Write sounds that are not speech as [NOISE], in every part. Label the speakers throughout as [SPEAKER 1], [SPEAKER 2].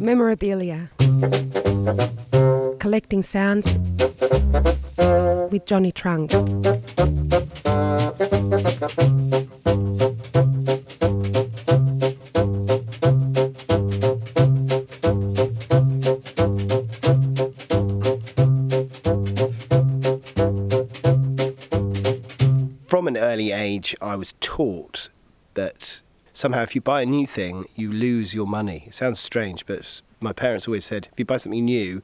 [SPEAKER 1] Memorabilia. Collecting sounds with Jonny Trunk.
[SPEAKER 2] From an early age, I was taught that somehow if you buy a new thing, you lose your money. It sounds strange, but my parents always said if you buy something new,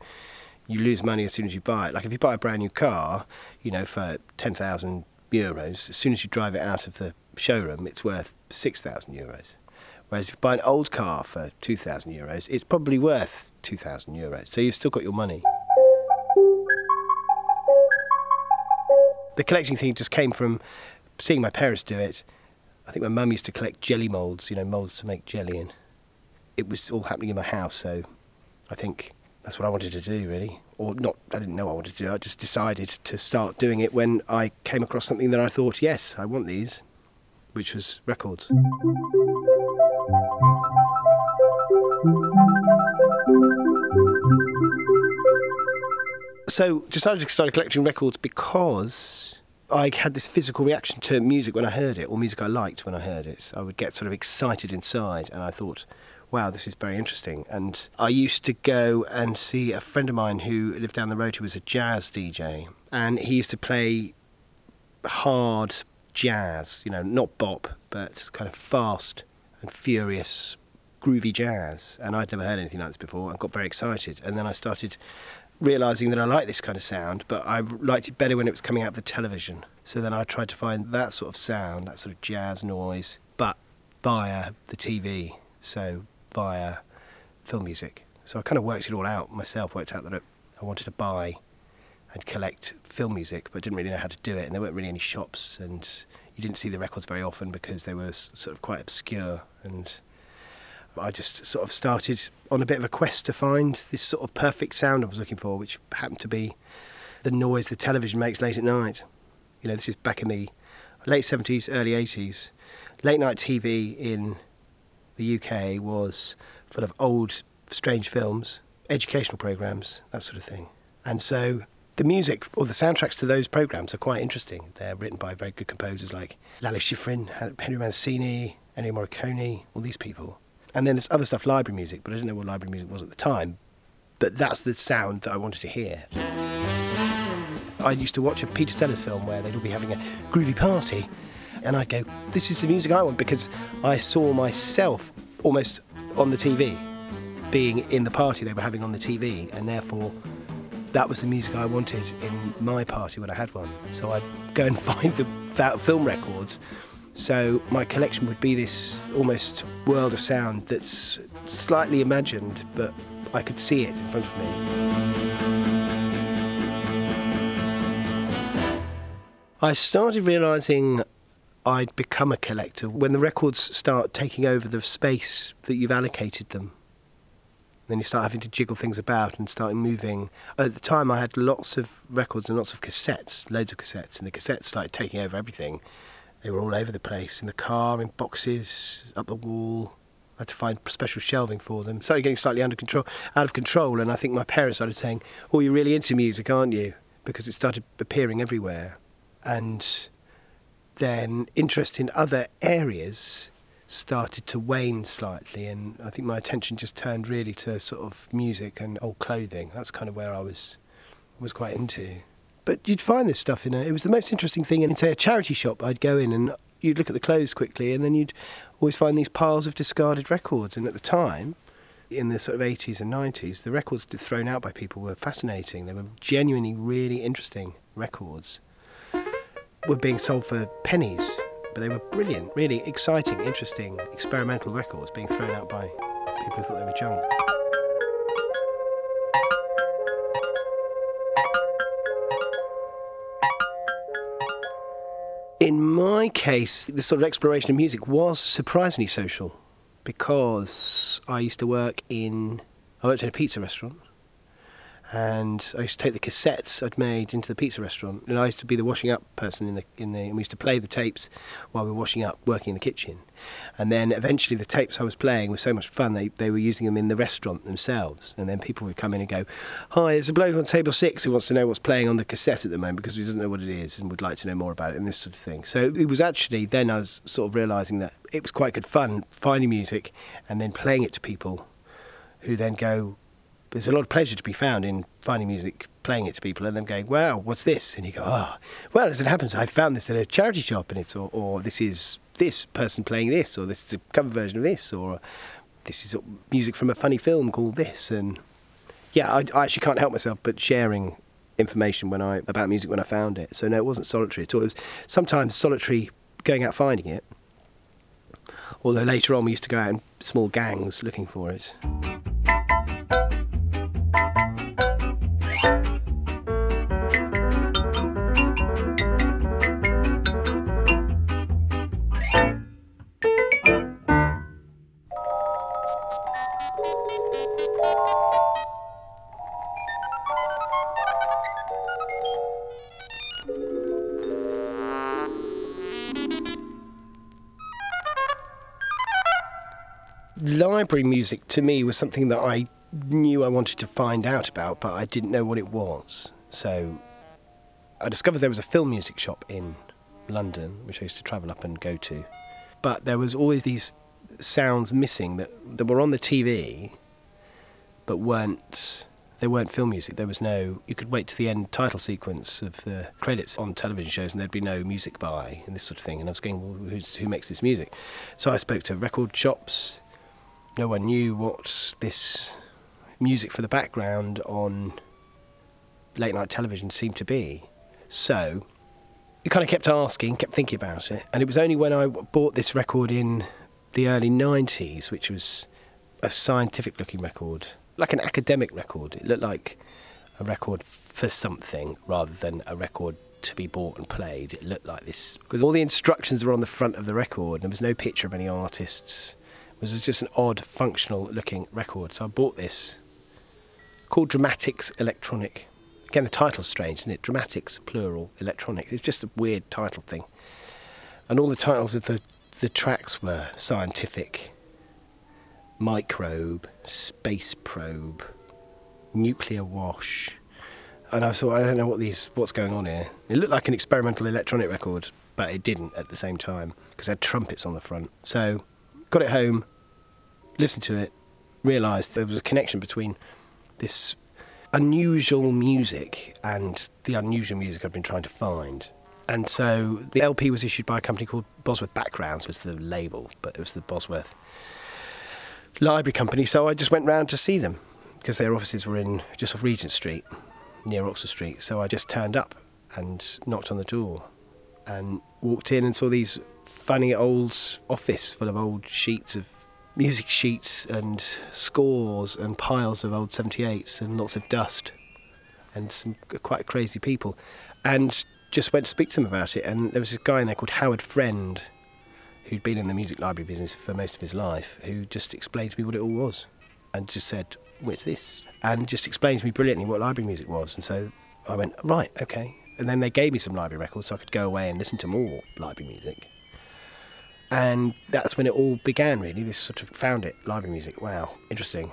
[SPEAKER 2] you lose money as soon as you buy it. Like if you buy a brand new car, you know, for 10,000 euros, as soon as you drive it out of the showroom, it's worth 6,000 euros. Whereas if you buy an old car for 2,000 euros, it's probably worth 2,000 euros. So you've still got your money. The collecting thing just came from seeing my parents do it. I think my mum used to collect jelly moulds, you know, moulds to make jelly in. It was all happening in my house, so I think that's what I wanted to do, really. Or not, I didn't know I wanted to do. I just decided to start doing it when I came across something that I thought, yes, I want these, which was records. So decided to start collecting records because I had this physical reaction to music when I heard it, or music I liked when I heard it. I would get sort of excited inside, and I thought, wow, this is very interesting. And I used to go and see a friend of mine who lived down the road who was a jazz DJ, and he used to play hard jazz, you know, not bop, but kind of fast and furious, groovy jazz. And I'd never heard anything like this before. I got very excited, and then I started realizing that I like this kind of sound, but I liked it better when it was coming out of the television. So then I tried to find that sort of sound, that sort of jazz noise, but via the TV, so via film music. So I kind of worked it all out myself, worked out that I wanted to buy and collect film music, but didn't really know how to do it, and there weren't really any shops, and you didn't see the records very often because they were sort of quite obscure and I just sort of started on a bit of a quest to find this sort of perfect sound I was looking for, which happened to be the noise the television makes late at night. You know, this is back in the late 70s, early 80s. Late night TV in the UK was full of old, strange films, educational programmes, that sort of thing. And so the music or the soundtracks to those programmes are quite interesting. They're written by very good composers like Lalo Schifrin, Henry Mancini, Ennio Morricone, all these people. And then there's other stuff, library music, but I didn't know what library music was at the time. But that's the sound that I wanted to hear. I used to watch a Peter Sellers film where they'd all be having a groovy party, and I'd go, This is the music I want because I saw myself almost on the TV, being in the party they were having on the TV, and therefore that was the music I wanted in my party when I had one. So I'd go and [LAUGHS] find the film records so my collection would be this almost world of sound that's slightly imagined, but I could see it in front of me. I started realizing I'd become a collector when the records start taking over the space that you've allocated them. Then you start having to jiggle things about and start moving. At the time, I had lots of records and lots of cassettes, loads of cassettes, and the cassettes started taking over everything. They were all over the place in the car, in boxes, up the wall. I had to find special shelving for them. Started getting slightly under control, out of control, and I think my parents started saying, "Oh, you're really into music, aren't you?" Because it started appearing everywhere, and then interest in other areas started to wane slightly, and I think my attention just turned really to sort of music and old clothing. That's kind of where I was was quite into. But you'd find this stuff in a. It was the most interesting thing in, say, a charity shop. I'd go in and you'd look at the clothes quickly, and then you'd always find these piles of discarded records. And at the time, in the sort of 80s and 90s, the records thrown out by people were fascinating. They were genuinely really interesting records. Were being sold for pennies, but they were brilliant, really exciting, interesting, experimental records being thrown out by people who thought they were junk. My case, the sort of exploration of music was surprisingly social because I used to work in, I worked in a pizza restaurant and I used to take the cassettes I'd made into the pizza restaurant, and I used to be the washing up person in the in the. And we used to play the tapes while we were washing up, working in the kitchen, and then eventually the tapes I was playing were so much fun they they were using them in the restaurant themselves, and then people would come in and go, "Hi, there's a bloke on table six who wants to know what's playing on the cassette at the moment because he doesn't know what it is and would like to know more about it and this sort of thing." So it was actually then I was sort of realizing that it was quite good fun finding music and then playing it to people who then go, there's a lot of pleasure to be found in finding music, playing it to people, and them going, "Wow, what's this?" And you go, "Oh, well, as it happens, I found this at a charity shop, and it's or, or this is this person playing this, or this is a cover version of this, or this is music from a funny film called this." And yeah, I, I actually can't help myself but sharing information when I about music when I found it. So no, it wasn't solitary at all. It was sometimes solitary going out finding it. Although later on we used to go out in small gangs looking for it. Library music to me was something that I knew I wanted to find out about, but I didn't know what it was. So I discovered there was a film music shop in London, which I used to travel up and go to. But there was always these sounds missing that, that were on the TV, but weren't they weren't film music. There was no. You could wait to the end title sequence of the credits on television shows, and there'd be no music by and this sort of thing. And I was going, well, who makes this music? So I spoke to record shops no one knew what this music for the background on late night television seemed to be. So you kind of kept asking, kept thinking about it, and it was only when I bought this record in the early 90s, which was a scientific looking record, like an academic record. It looked like a record for something rather than a record to be bought and played. It looked like this because all the instructions were on the front of the record, and there was no picture of any artists was just an odd, functional looking record. So I bought this called Dramatics Electronic. Again, the title's strange, isn't it? Dramatics, plural, electronic. It's just a weird title thing. And all the titles of the, the tracks were scientific, microbe, space probe, nuclear wash. And I thought, I don't know what these, what's going on here. It looked like an experimental electronic record, but it didn't at the same time because it had trumpets on the front. So got it home, listened to it, realised there was a connection between this unusual music and the unusual music I'd been trying to find. And so the LP was issued by a company called Bosworth Backgrounds was the label, but it was the Bosworth Library Company. So I just went round to see them because their offices were in just off Regent Street, near Oxford Street. So I just turned up and knocked on the door and walked in and saw these funny old office full of old sheets of music sheets and scores and piles of old 78s and lots of dust and some quite crazy people. And just went to speak to them about it. And there was this guy in there called Howard Friend who'd been in the music library business for most of his life who just explained to me what it all was and just said, What's this? And just explained to me brilliantly what library music was. And so I went, Right, okay. And then they gave me some library records so I could go away and listen to more library music. And that's when it all began, really. This sort of found it library music. Wow, interesting.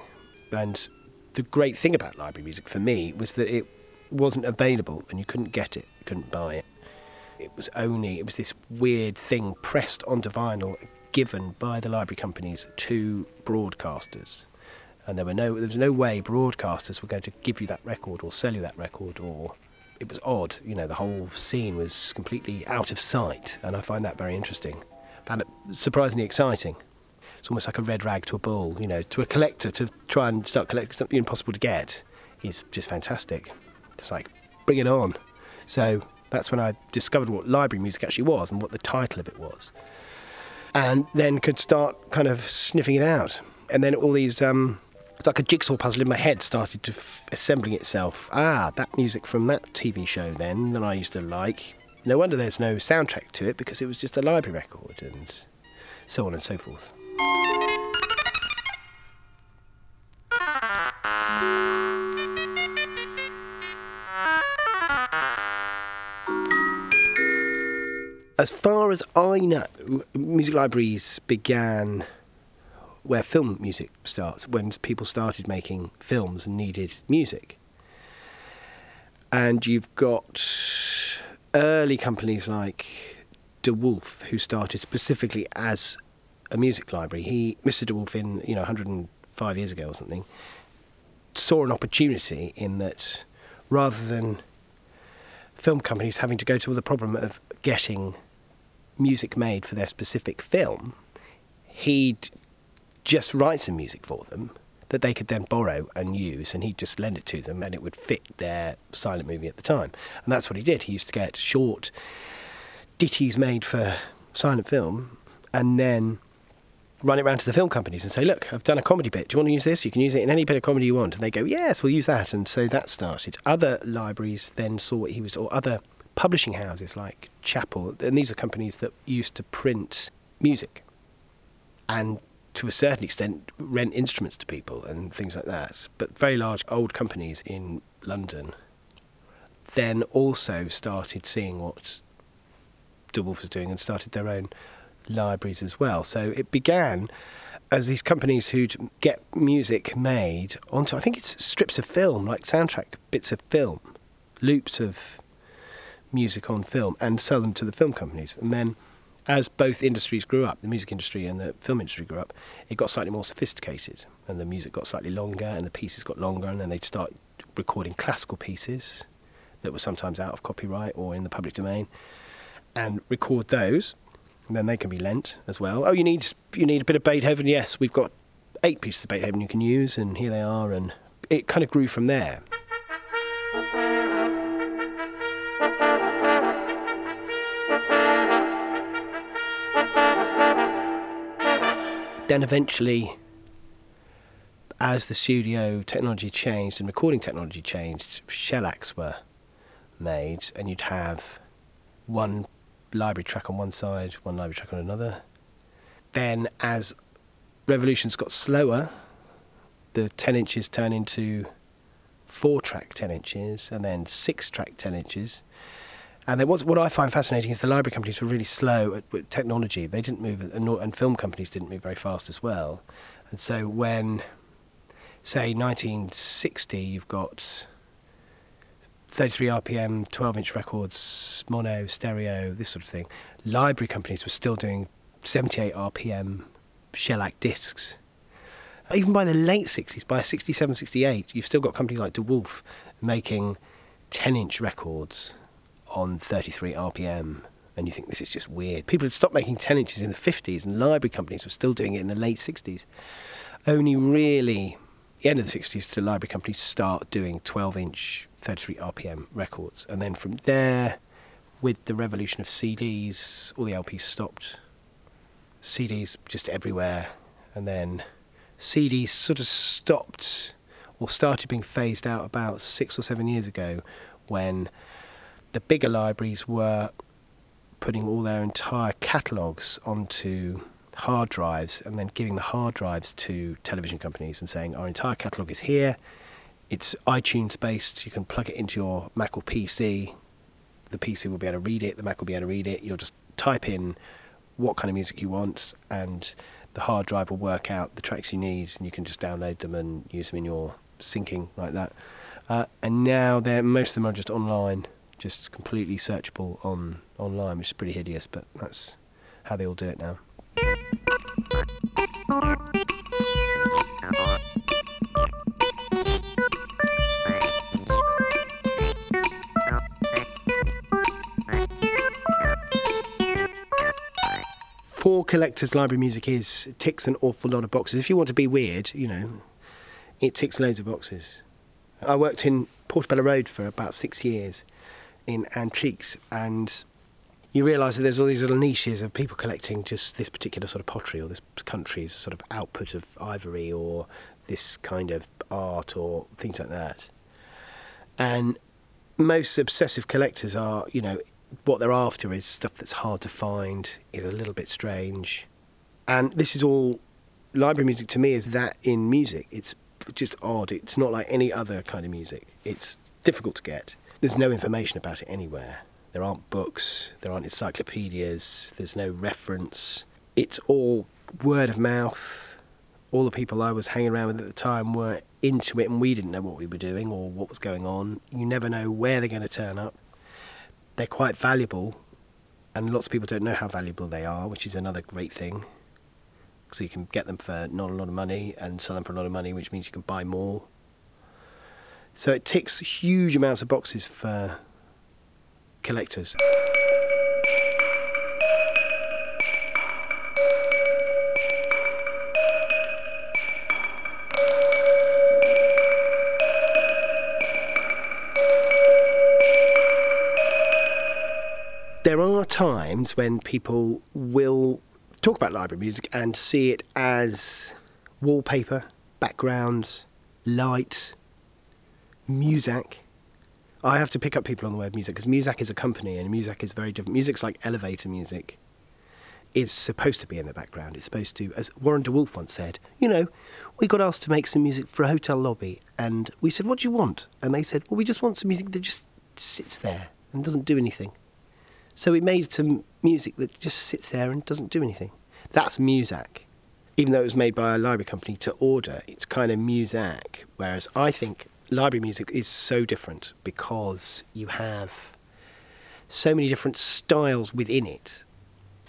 [SPEAKER 2] And the great thing about library music for me was that it wasn't available and you couldn't get it, you couldn't buy it. It was only, it was this weird thing pressed onto vinyl given by the library companies to broadcasters. And there were no there was no way broadcasters were going to give you that record or sell you that record or it was odd, you know, the whole scene was completely out of sight and I find that very interesting found it surprisingly exciting. It's almost like a red rag to a bull, you know, to a collector to try and start collecting something impossible to get is just fantastic. It's like, bring it on. So that's when I discovered what library music actually was and what the title of it was. And then could start kind of sniffing it out. And then all these, um, it's like a jigsaw puzzle in my head started to f- assembling itself. Ah, that music from that TV show then that I used to like no wonder there's no soundtrack to it because it was just a library record and so on and so forth. As far as I know, music libraries began where film music starts, when people started making films and needed music. And you've got early companies like De Wolfe, who started specifically as a music library. He, Mr. De Wolfe, in you know 105 years ago or something, saw an opportunity in that rather than film companies having to go to the problem of getting music made for their specific film, he'd just write some music for them that they could then borrow and use, and he'd just lend it to them, and it would fit their silent movie at the time. And that's what he did. He used to get short ditties made for silent film, and then run it around to the film companies and say, "Look, I've done a comedy bit. Do you want to use this? You can use it in any bit of comedy you want." And they go, "Yes, we'll use that." And so that started. Other libraries then saw what he was, or other publishing houses like Chappell, and these are companies that used to print music, and to a certain extent rent instruments to people and things like that. But very large old companies in London then also started seeing what De Wolfe was doing and started their own libraries as well. So it began as these companies who'd get music made onto, I think it's strips of film, like soundtrack bits of film, loops of music on film, and sell them to the film companies. And then as both industries grew up, the music industry and the film industry grew up, it got slightly more sophisticated, and the music got slightly longer, and the pieces got longer, and then they'd start recording classical pieces that were sometimes out of copyright or in the public domain, and record those, and then they can be lent as well. Oh, you need you need a bit of Beethoven? Yes, we've got eight pieces of Beethoven you can use, and here they are, and it kind of grew from there. Then eventually, as the studio technology changed and recording technology changed, shellacs were made, and you'd have one library track on one side, one library track on another. Then, as revolutions got slower, the 10 inches turned into four track 10 inches, and then six track 10 inches. And what I find fascinating is the library companies were really slow at, technology. They didn't move, and, and film companies didn't move very fast as well. And so when, say, 1960, you've got 33 RPM, 12 inch records, mono, stereo, this sort of thing, library companies were still doing 78 RPM shellac discs. Even by the late 60s, by 67, 68, you've still got companies like De Wolfe making 10 inch records on 33 RPM. And you think this is just weird. People had stopped making 10 inches in the 50s, and library companies were still doing it in the late 60s. Only really the end of the 60s to library companies start doing 12 inch 33 RPM records. And then from there, with the revolution of CDs, all the LPs stopped. CDs just everywhere. And then CDs sort of stopped or started being phased out about six or seven years ago when the bigger libraries were putting all their entire catalogues onto hard drives and then giving the hard drives to television companies and saying our entire catalogue is here. It's iTunes based. You can plug it into your Mac or PC. The PC will be able to read it. The Mac will be able to read it. You'll just type in what kind of music you want, and the hard drive will work out the tracks you need, and you can just download them and use them in your syncing like that. Uh, and now they're most of them are just online just completely searchable on online, which is pretty hideous, but that's how they all do it now. For collectors, library music is ticks an awful lot of boxes. If you want to be weird, you know, it ticks loads of boxes. I worked in Portobello Road for about six years, in antiques and you realise that there's all these little niches of people collecting just this particular sort of pottery or this country's sort of output of ivory or this kind of art or things like that. And most obsessive collectors are, you know, what they're after is stuff that's hard to find, is a little bit strange. And this is all library music to me is that in music. It's just odd. It's not like any other kind of music. It's difficult to get there's no information about it anywhere. There aren't books, there aren't encyclopedias, there's no reference. It's all word of mouth. All the people I was hanging around with at the time were into it, and we didn't know what we were doing or what was going on. You never know where they're going to turn up. They're quite valuable, and lots of people don't know how valuable they are, which is another great thing. So you can get them for not a lot of money and sell them for a lot of money, which means you can buy more. So it ticks huge amounts of boxes for collectors. There are times when people will talk about library music and see it as wallpaper, backgrounds, light, Muzak. I have to pick up people on the of Muzak because Muzak is a company and Muzak is very different. Muzak's like elevator music. It's supposed to be in the background. It's supposed to, as Warren DeWolfe once said, you know, we got asked to make some music for a hotel lobby and we said, what do you want? And they said, well, we just want some music that just sits there and doesn't do anything. So we made some music that just sits there and doesn't do anything. That's Muzak. Even though it was made by a library company to order, it's kind of Muzak. Whereas I think library music is so different because you have so many different styles within it.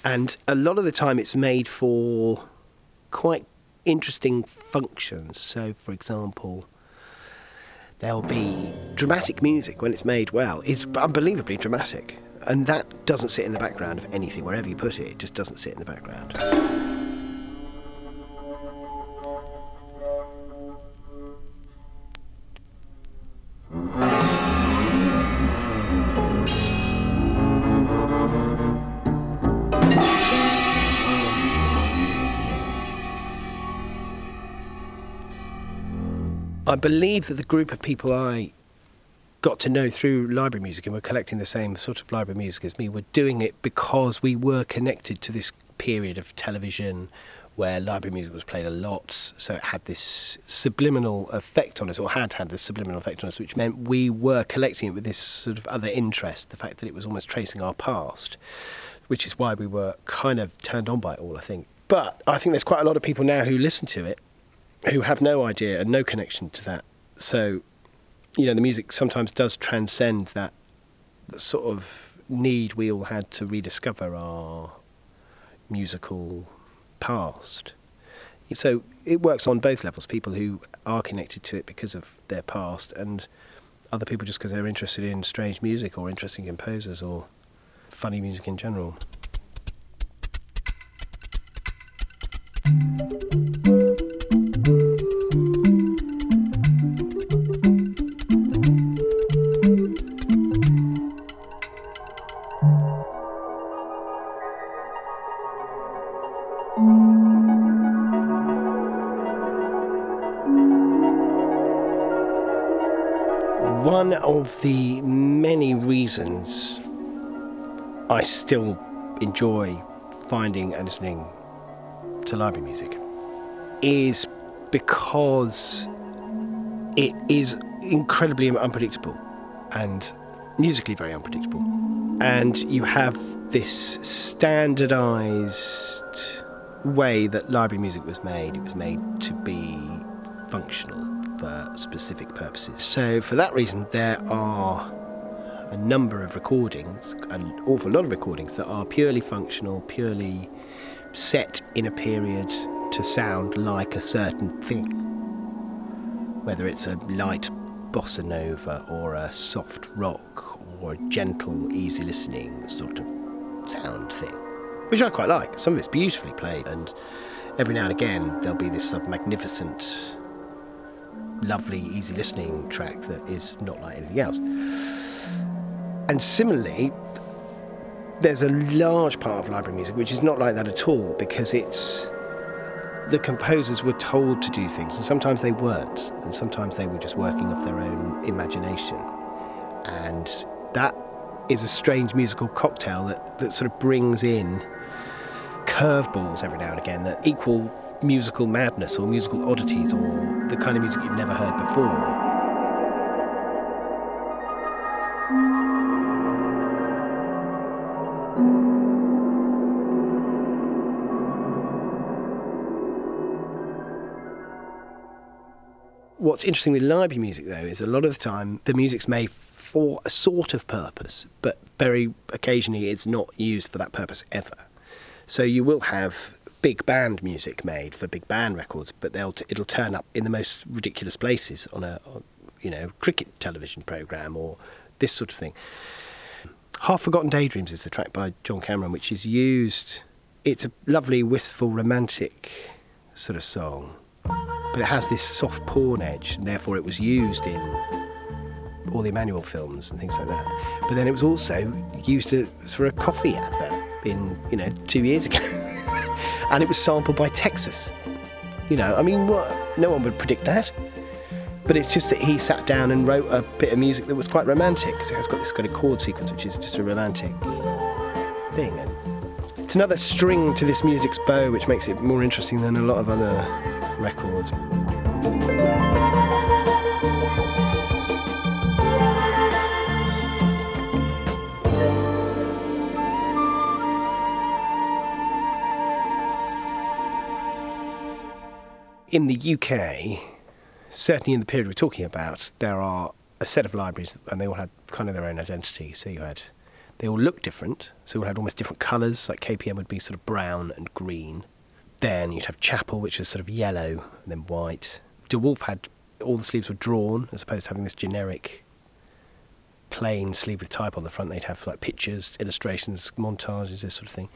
[SPEAKER 2] And a lot of the time it's made for quite interesting functions. So, for example, there'll be dramatic music when it's made well, is unbelievably dramatic. And that doesn't sit in the background of anything. Wherever you put it, it just doesn't sit in the background. I believe that the group of people I got to know through library music and were collecting the same sort of library music as me were doing it because we were connected to this period of television where library music was played a lot, so it had this subliminal effect on us, or had had this subliminal effect on us, which meant we were collecting it with this sort of other interest, the fact that it was almost tracing our past, which is why we were kind of turned on by it all, I think. But I think there's quite a lot of people now who listen to it who have no idea and no connection to that. So, you know, the music sometimes does transcend that, sort of need we all had to rediscover our musical past. So it works on both levels people who are connected to it because of their past, and other people just because they're interested in strange music or interesting composers or funny music in general. I still enjoy finding and listening to library music is because it is incredibly unpredictable and musically very unpredictable. And you have this standardized way that library music was made. It was made to be functional for specific purposes. So, for that reason, there are a number of recordings, an awful lot of recordings, that are purely functional, purely set in a period to sound like a certain thing. Whether it's a light bossa nova or a soft rock or a gentle, easy listening sort of sound thing which I quite like. Some of it's beautifully played, and every now and again there'll be this sort of magnificent, lovely, easy listening track that is not like anything else. And similarly, there's a large part of library music which is not like that at all because it's the composers were told to do things, and sometimes they weren't, and sometimes they were just working off their own imagination. And that is a strange musical cocktail that, that sort of brings in curveballs every now and again that equal musical madness or musical oddities or the kind of music you've never heard before. What's interesting with library music, though, is a lot of the time the music's made for a sort of purpose, but very occasionally it's not used for that purpose ever. So you will have big band music made for big band records, but they'll t- it'll turn up in the most ridiculous places on a on, you know cricket television program or this sort of thing. Half Forgotten Daydreams is the track by John Cameron, which is used. It's a lovely, wistful, romantic sort of song, but it has this soft porn edge, and therefore it was used in all the Emmanuelle films and things like that. But then it was also used for a coffee advert in, you know, two years ago. [LAUGHS] and it was sampled by Texas. You know, I mean, what? No one would predict that. But it's just that he sat down and wrote a bit of music that was quite romantic because it has got this kind of chord sequence, which is just a romantic thing. And it's another string to this music's bow, which makes it more interesting than a lot of other records. In the UK, certainly in the period we're talking about, there are a set of libraries and they all had kind of their own identity. So you had, they all looked different. So we had almost different colours, like KPM would be sort of brown and green. Then you'd have Chappell, which is sort of yellow and then white. De Wolfe had, all the sleeves were drawn as opposed to having this generic plain sleeve with type on the front. They'd have like pictures, illustrations, montages, this sort of thing.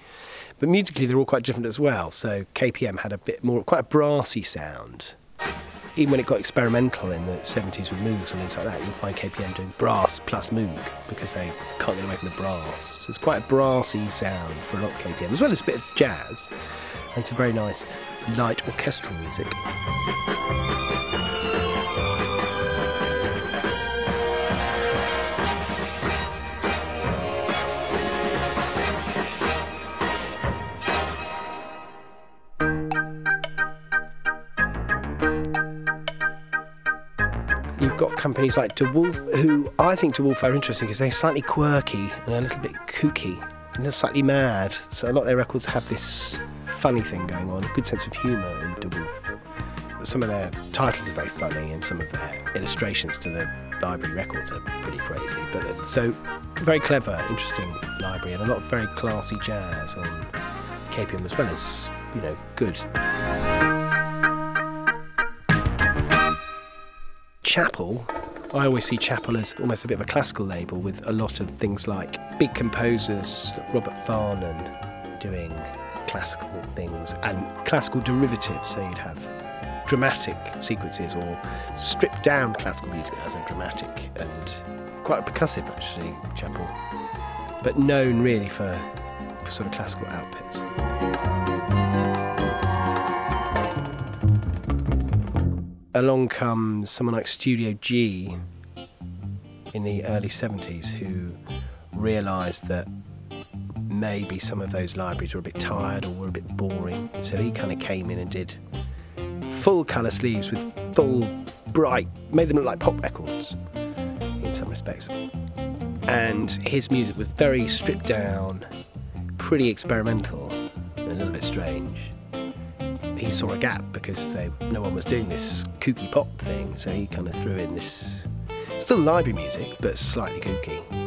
[SPEAKER 2] But musically, they're all quite different as well. So KPM had a bit more, quite a brassy sound even when it got experimental in the 70s with Moogs and things like that, you'll find KPM doing brass plus Moog because they can't get away from the brass. So it's quite a brassy sound for a lot of KPM, as well as a bit of jazz. And it's a very nice, light orchestral music. You've got companies like DeWolfe, who I think DeWolfe are interesting because they're slightly quirky and a little bit kooky and slightly mad. So a lot of their records have this funny thing going on, a good sense of humour in DeWolfe. Some of their titles are very funny and some of their illustrations to the library records are pretty crazy. But so very clever, interesting library and a lot of very classy jazz on KPM as well as, you know, good. Chappell I always see Chappell as almost a bit of a classical label with a lot of things like big composers, Robert Farnon doing classical things and classical derivatives. So you'd have dramatic sequences or stripped down classical music as a dramatic and quite percussive actually, Chappell, but known really for, for sort of classical output. along comes someone like Studio G in the early 70s who realised that maybe some of those libraries were a bit tired or were a bit boring. So he kind of came in and did full colour sleeves with full, bright, made them look like pop records in some respects. And his music was very stripped down, pretty experimental, a little bit strange he saw a gap because they, no one was doing this kooky pop thing, so he kind of threw in this still library music, but slightly kooky.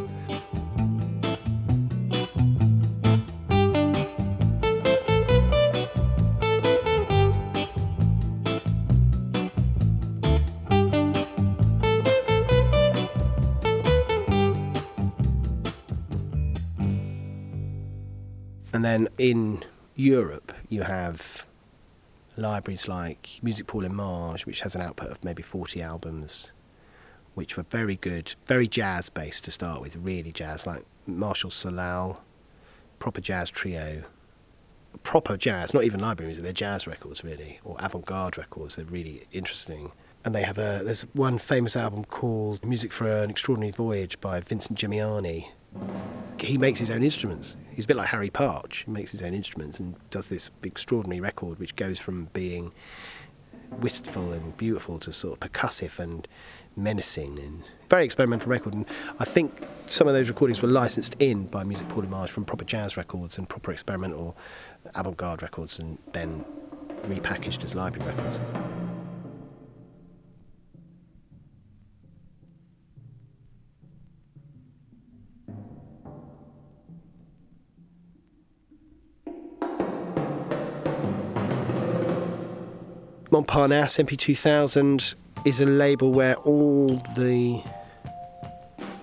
[SPEAKER 2] In Europe, you have libraries like Musique Pour l'Image, which has an output of maybe 40 albums, which were very good, very jazz based to start with, really jazz, like Martial Solal, proper jazz trio. Proper jazz, not even library music, they're jazz records really, or avant garde records, they're really interesting. And they have a, there's one famous album called Music for an Extraordinary Voyage by Vincent Geminiani, he makes his own instruments. He's a bit like Harry Partch. He makes his own instruments and does this extraordinary record, which goes from being wistful and beautiful to sort of percussive and menacing and very experimental record. And I think some of those recordings were licensed in by Musique Pour l'Image from proper jazz records and proper experimental avant-garde records, and then repackaged as library records. Montparnasse MP2000 is a label where all the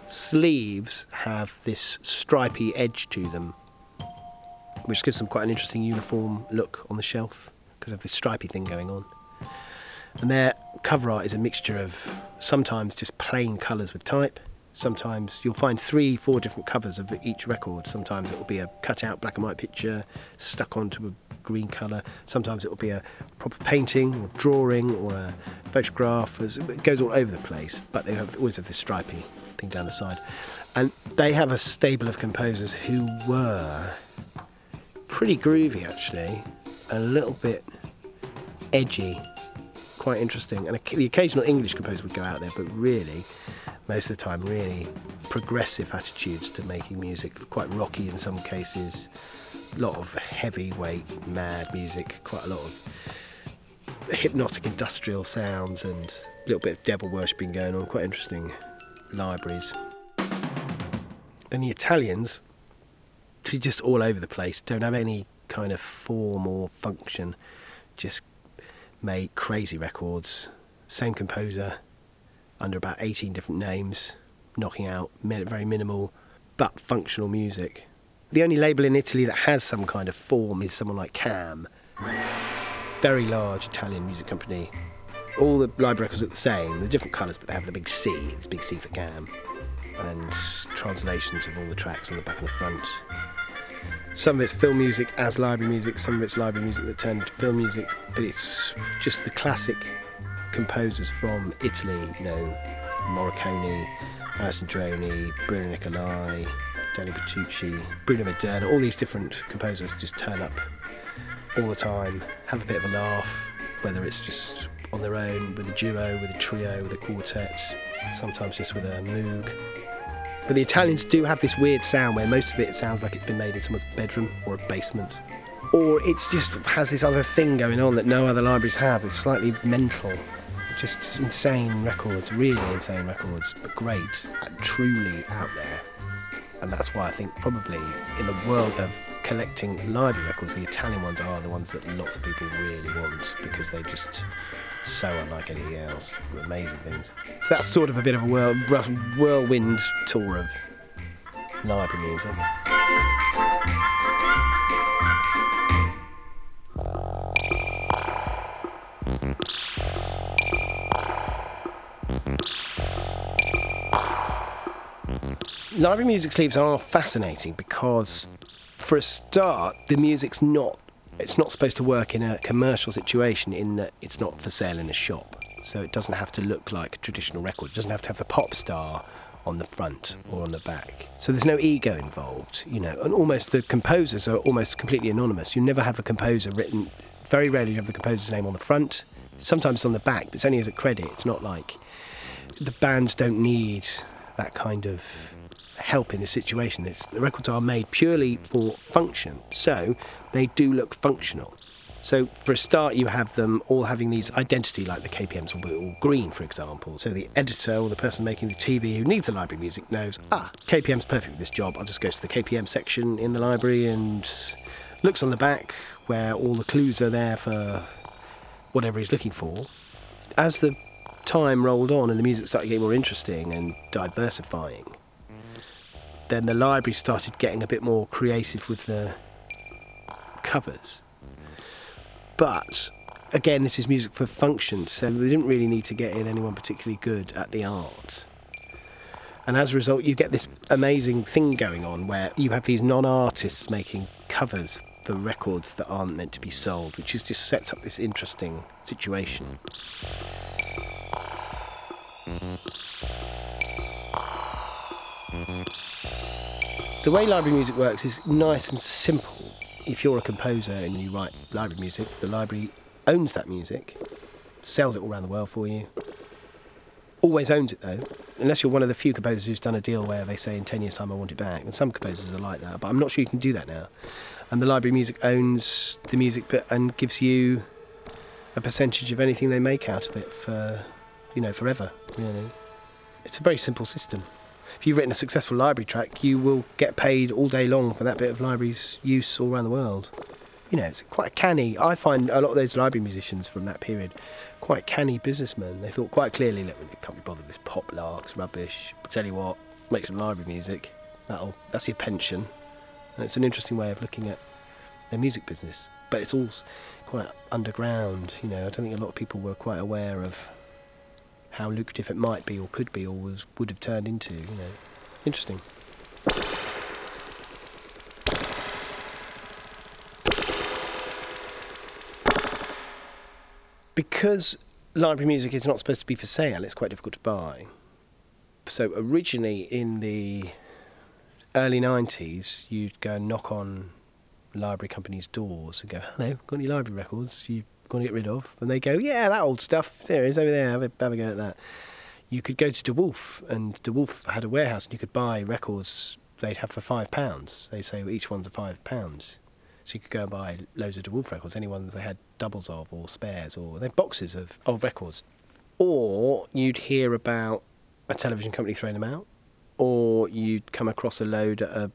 [SPEAKER 2] sleeves have this stripy edge to them, which gives them quite an interesting uniform look on the shelf because of this stripy thing going on. And their cover art is a mixture of sometimes just plain colours with type. Sometimes you'll find three, four different covers of each record. Sometimes it will be a cut out black and white picture stuck onto a green colour. Sometimes it will be a proper painting or drawing or a photograph. It goes all over the place, but they have, always have this stripy thing down the side. And they have a stable of composers who were pretty groovy actually, a little bit edgy, quite interesting. And the occasional English composer would go out there, but really, most of the time, really progressive attitudes to making music, quite rocky in some cases, a lot of heavyweight, mad music, quite a lot of hypnotic industrial sounds and a little bit of devil worshipping going on, quite interesting libraries. And the Italians, just all over the place, don't have any kind of form or function, just made crazy records. Same composer, under about 18 different names, knocking out very minimal but functional music. The only label in Italy that has some kind of form is someone like Cam, very large Italian music company. All the live records look the same, they're different colours, but they have the big C, this big C for Cam, and translations of all the tracks on the back and the front. Some of it's film music as library music, some of it's library music that turned into film music, but it's just the classic composers from Italy, you know, Morricone, Alessandroni, Bruno Nicolai, Danny Bertucci, Bruno Maderna, all these different composers just turn up all the time, have a bit of a laugh, whether it's just on their own, with a duo, with a trio, with a quartet, sometimes just with a moog. But the Italians do have this weird sound where most of it sounds like it's been made in someone's bedroom or a basement. Or it just has this other thing going on that no other libraries have. It's slightly mental. Just insane records, really insane records, but great, truly out there. And that's why I think probably in the world of collecting library records, the Italian ones are the ones that lots of people really want because they just so unlike anything else. Amazing things. So that's sort of a bit of a whirl, whirlwind tour of library music. Library music sleeves are fascinating because, for a start, the music's not it's not supposed to work in a commercial situation in that it's not for sale in a shop. So it doesn't have to look like a traditional record. It doesn't have to have the pop star on the front or on the back. So there's no ego involved, you know, and almost the composers are almost completely anonymous. You never have a composer written, very rarely you have the composer's name on the front. Sometimes it's on the back, but it's only as a credit. It's not like the bands don't need that kind of help in this situation. It's, the records are made purely for function, so they do look functional. So for a start, you have them all having these identity, like the KPMs will be all green, for example. So the editor or the person making the TV who needs the library music knows, ah, KPM's perfect for this job. I'll just go to the KPM section in the library and looks on the back where all the clues are there for whatever he's looking for. As the time rolled on and the music started getting more interesting and diversifying, then the library started getting a bit more creative with the covers. But again, this is music for function, so they didn't really need to get in anyone particularly good at the art. And as a result, you get this amazing thing going on where you have these non artists making covers for records that aren't meant to be sold, which is just sets up this interesting situation. The way library music works is nice and simple. If you're a composer and you write library music, the library owns that music, sells it all around the world for you. Always owns it though, unless you're one of the few composers who's done a deal where they say in 10 years' time I want it back. And some composers are like that, but I'm not sure you can do that now. And the library music owns the music but, and gives you a percentage of anything they make out of it for, you know, forever. You know. It's a very simple system if you've written a successful library track, you will get paid all day long for that bit of library's use all around the world. You know, it's quite a canny. I find a lot of those library musicians from that period quite canny businessmen. They thought quite clearly, look, we can't be bothered with this pop larks, rubbish. tell you what, make some library music. That'll that's your pension. And it's an interesting way of looking at their music business. But it's all quite underground. You know, I don't think a lot of people were quite aware of how lucrative it might be or could be or was, would have turned into. You know, interesting. Because library music is not supposed to be for sale, it's quite difficult to buy. So originally in the early 90s, you'd go knock on library companies' doors and go, hello, got any library records you want to get rid of? And they go, yeah, that old stuff, there it is over there, have a, have a go at that. You could go to DeWolfe, and DeWolfe had a warehouse, and you could buy records they'd have for five pounds. They say well, each one's a five pounds. So you could go and buy loads of DeWolfe records, any ones they had doubles of or spares, or they boxes of old records. Or you'd hear about a television company throwing them out, or you'd come across a load at a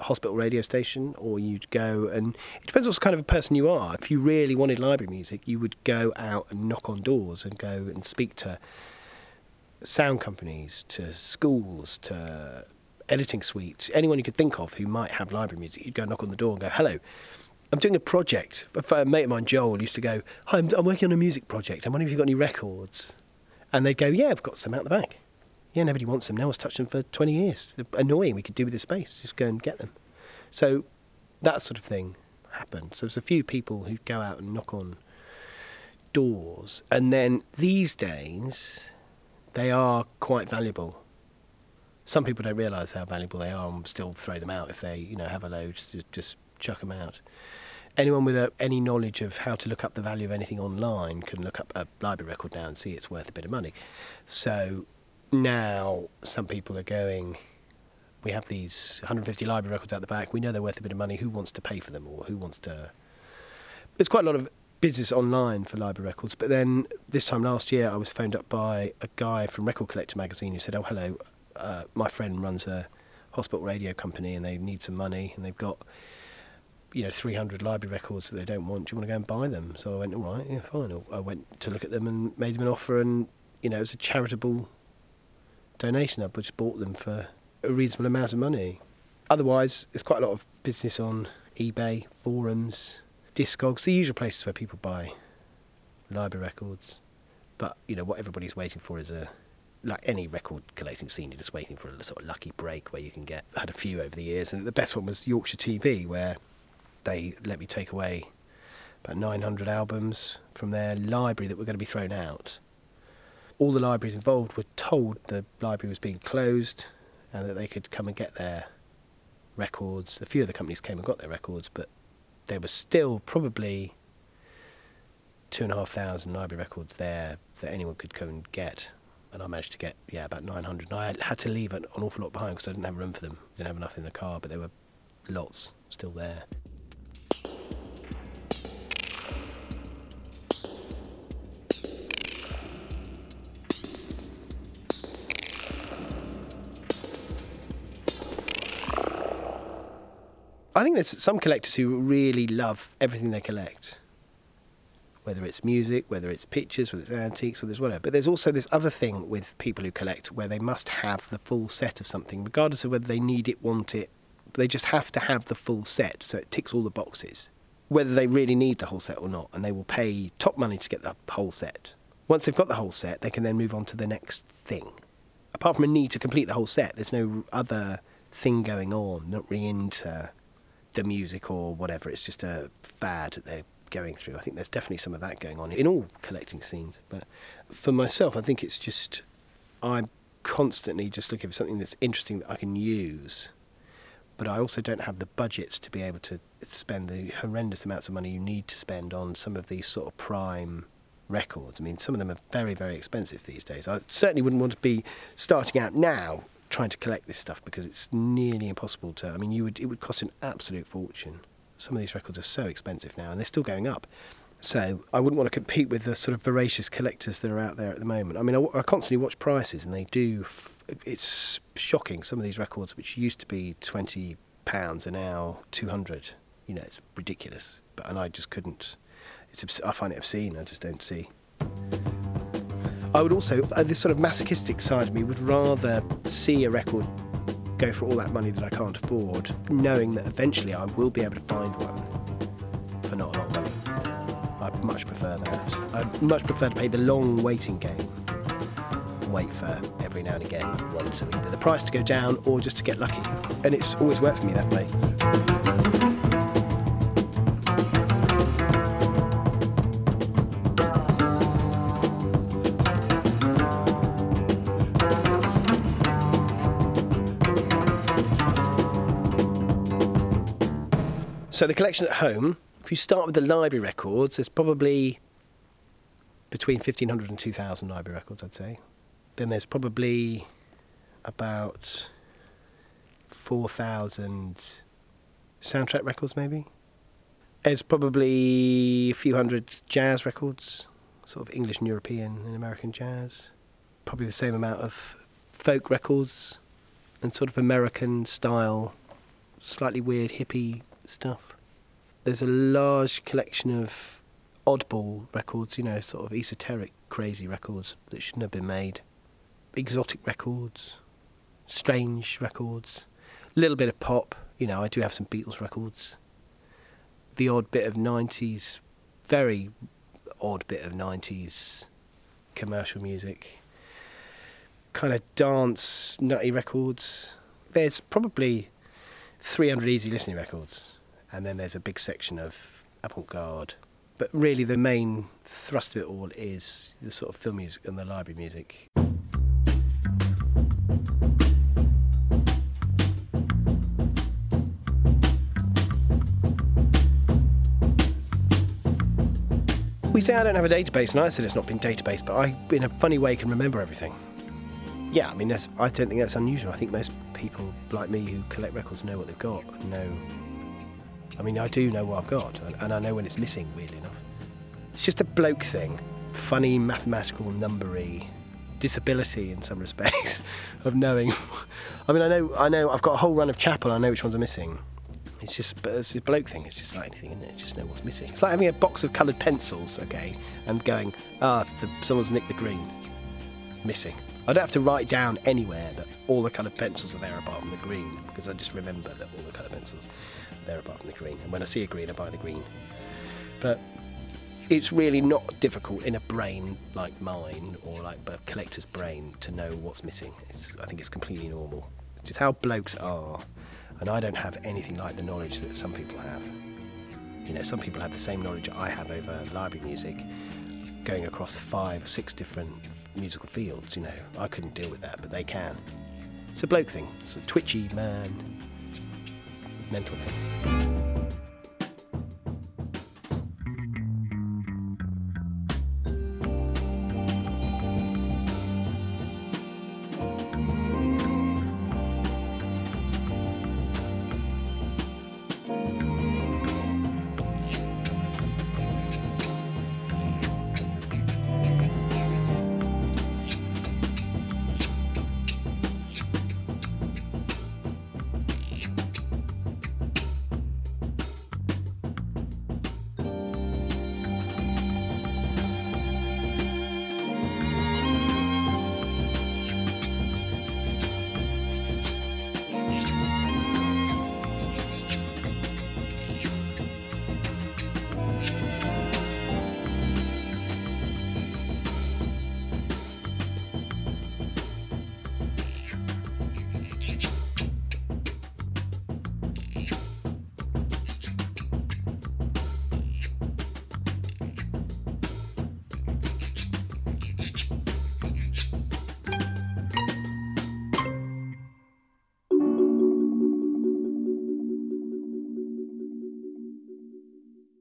[SPEAKER 2] hospital radio station, or you'd go and it depends what kind of a person you are. If you really wanted library music, you would go out and knock on doors and go and speak to sound companies, to schools, to editing suites, anyone you could think of who might have library music. You'd go knock on the door and go, "Hello." I'm doing a project. A mate of mine, Joel, used to go, Hi, I'm, I'm working on a music project. I'm wondering if you've got any records. And they'd go, Yeah, I've got some out the back yeah, nobody wants them. No one's touched them for 20 years. They're annoying. We could do with the space. Just go and get them. So that sort of thing happened. So there's a few people who go out and knock on doors. And then these days, they are quite valuable. Some people don't realise how valuable they are and still throw them out if they, you know, have a load. Just chuck them out. Anyone with a, any knowledge of how to look up the value of anything online can look up a library record now and see it's worth a bit of money. So now some people are going, we have these 150 library records out the back. We know they're worth a bit of money. Who wants to pay for them, or who wants to? There's quite a lot of business online for library records. But then this time last year, I was phoned up by a guy from Record Collector magazine who said, "Oh, hello, uh, my friend runs a hospital radio company, and they need some money, and they've got." You know, 300 library records that they don't want. Do you want to go and buy them? So I went, all right, yeah, fine. I went to look at them and made them an offer, and you know, it was a charitable donation. I just bought them for a reasonable amount of money. Otherwise, there's quite a lot of business on eBay, forums, Discogs, the usual places where people buy library records. But you know what everybody's waiting for is a like any record collecting scene, you're just waiting for a sort of lucky break where you can get. Had a few over the years, and the best one was Yorkshire TV, where they let me take away about 900 albums from their library that were going to be thrown out all the libraries involved were told the library was being closed and that they could come and get their records. A few of the companies came and got their records, but there was still probably two and a half thousand library records there that anyone could come and get. And I managed to get, yeah, about 900. And I had to leave an awful lot behind because I didn't have room for them. I Didn't have enough in the car, but there were lots still there. Think there's some collectors who really love everything they collect, whether it's music, whether it's pictures, whether it's antiques, whether it's whatever. But there's also this other thing with people who collect where they must have the full set of something, regardless of whether they need it, want it. They just have to have the full set, so it ticks all the boxes, whether they really need the whole set or not, and they will pay top money to get the whole set. Once they've got the whole set, they can then move on to the next thing. Apart from a need to complete the whole set, there's no other thing going on, not really into the music or whatever. It's just a fad that they're going through. I think there's definitely some of that going on in all collecting scenes. But for myself, I think it's just I'm constantly just looking for something that's interesting that I can use. But I also don't have the budgets to be able to spend the horrendous amounts of money you need to spend on some of these sort of prime records. I mean, some of them are very, very expensive these days. I certainly wouldn't want to be starting out now trying to collect this stuff because it's nearly impossible to. I mean, you would it would cost an absolute fortune. Some of these records are so expensive now, and they're still going up. So I wouldn't want to compete with the sort of voracious collectors that are out there at the moment. I mean, I, I constantly watch prices, and they do. F- it's shocking. Some of these records, which used to be twenty pounds, are now two hundred. You know, it's ridiculous. But and I just couldn't. It's I find it obscene. I just don't see. I would also uh, this sort of masochistic side of me would rather see a record go for all that money that I can't afford, knowing that eventually I will be able to find one for not a lot of money. I much prefer that. I much prefer to play the long waiting game. Wait for every now and again one to either the price to go down or just to get lucky. And it's always worked for me that way. So the collection at home, if you start with the library records, there's probably between 1,500 and 2,000 library records, I'd say. Then there's probably about 4,000 soundtrack records, maybe. There's probably a few hundred jazz records, sort of English and European and American jazz. Probably the same amount of folk records and sort of American style, slightly weird hippie stuff. There's a large collection of oddball records, you know, sort of esoteric, crazy records that shouldn't have been made. Exotic records, strange records, a little bit of pop. You know, I do have some Beatles records. The odd bit of 90s, very odd bit of 90s commercial music. Kind of dance, nutty records. There's probably 300 easy listening records, and then there's a big section of avant garde. But really, the main thrust of it all is the sort of film music and the library music. We say I don't have a database, and I said it's not been database, but I, in a funny way, can remember everything. Yeah, I mean, I don't think that's unusual. I think most people like me who collect records know what they've got. Know, I mean, I do know what I've got, and, I know when it's missing. Weirdly enough, it's just a bloke thing, funny mathematical numbery disability in some [LAUGHS] respects of knowing. I mean, I know, I know, I've got a whole run of Chappell. I know which ones are missing. It's just, it's a bloke thing. It's just like anything, isn't it? Just know what's missing. It's like having a box of coloured pencils, okay, and going, ah, the, someone's nicked the green. Missing. I don't have to write down anywhere that all the coloured pencils are there apart from the green, because I just remember that all the coloured pencils there apart from the green. And when I see a green, I buy the green. But it's really not difficult in a brain like mine or like a collector's brain to know what's missing. It's, I think it's completely normal. It's just how blokes are. And I don't have anything like the knowledge that some people have. You know, some people have the same knowledge I have over library music, going across five or six different musical fields. You know, I couldn't deal with that, but they can. It's a bloke thing. It's a twitchy man, mental thing.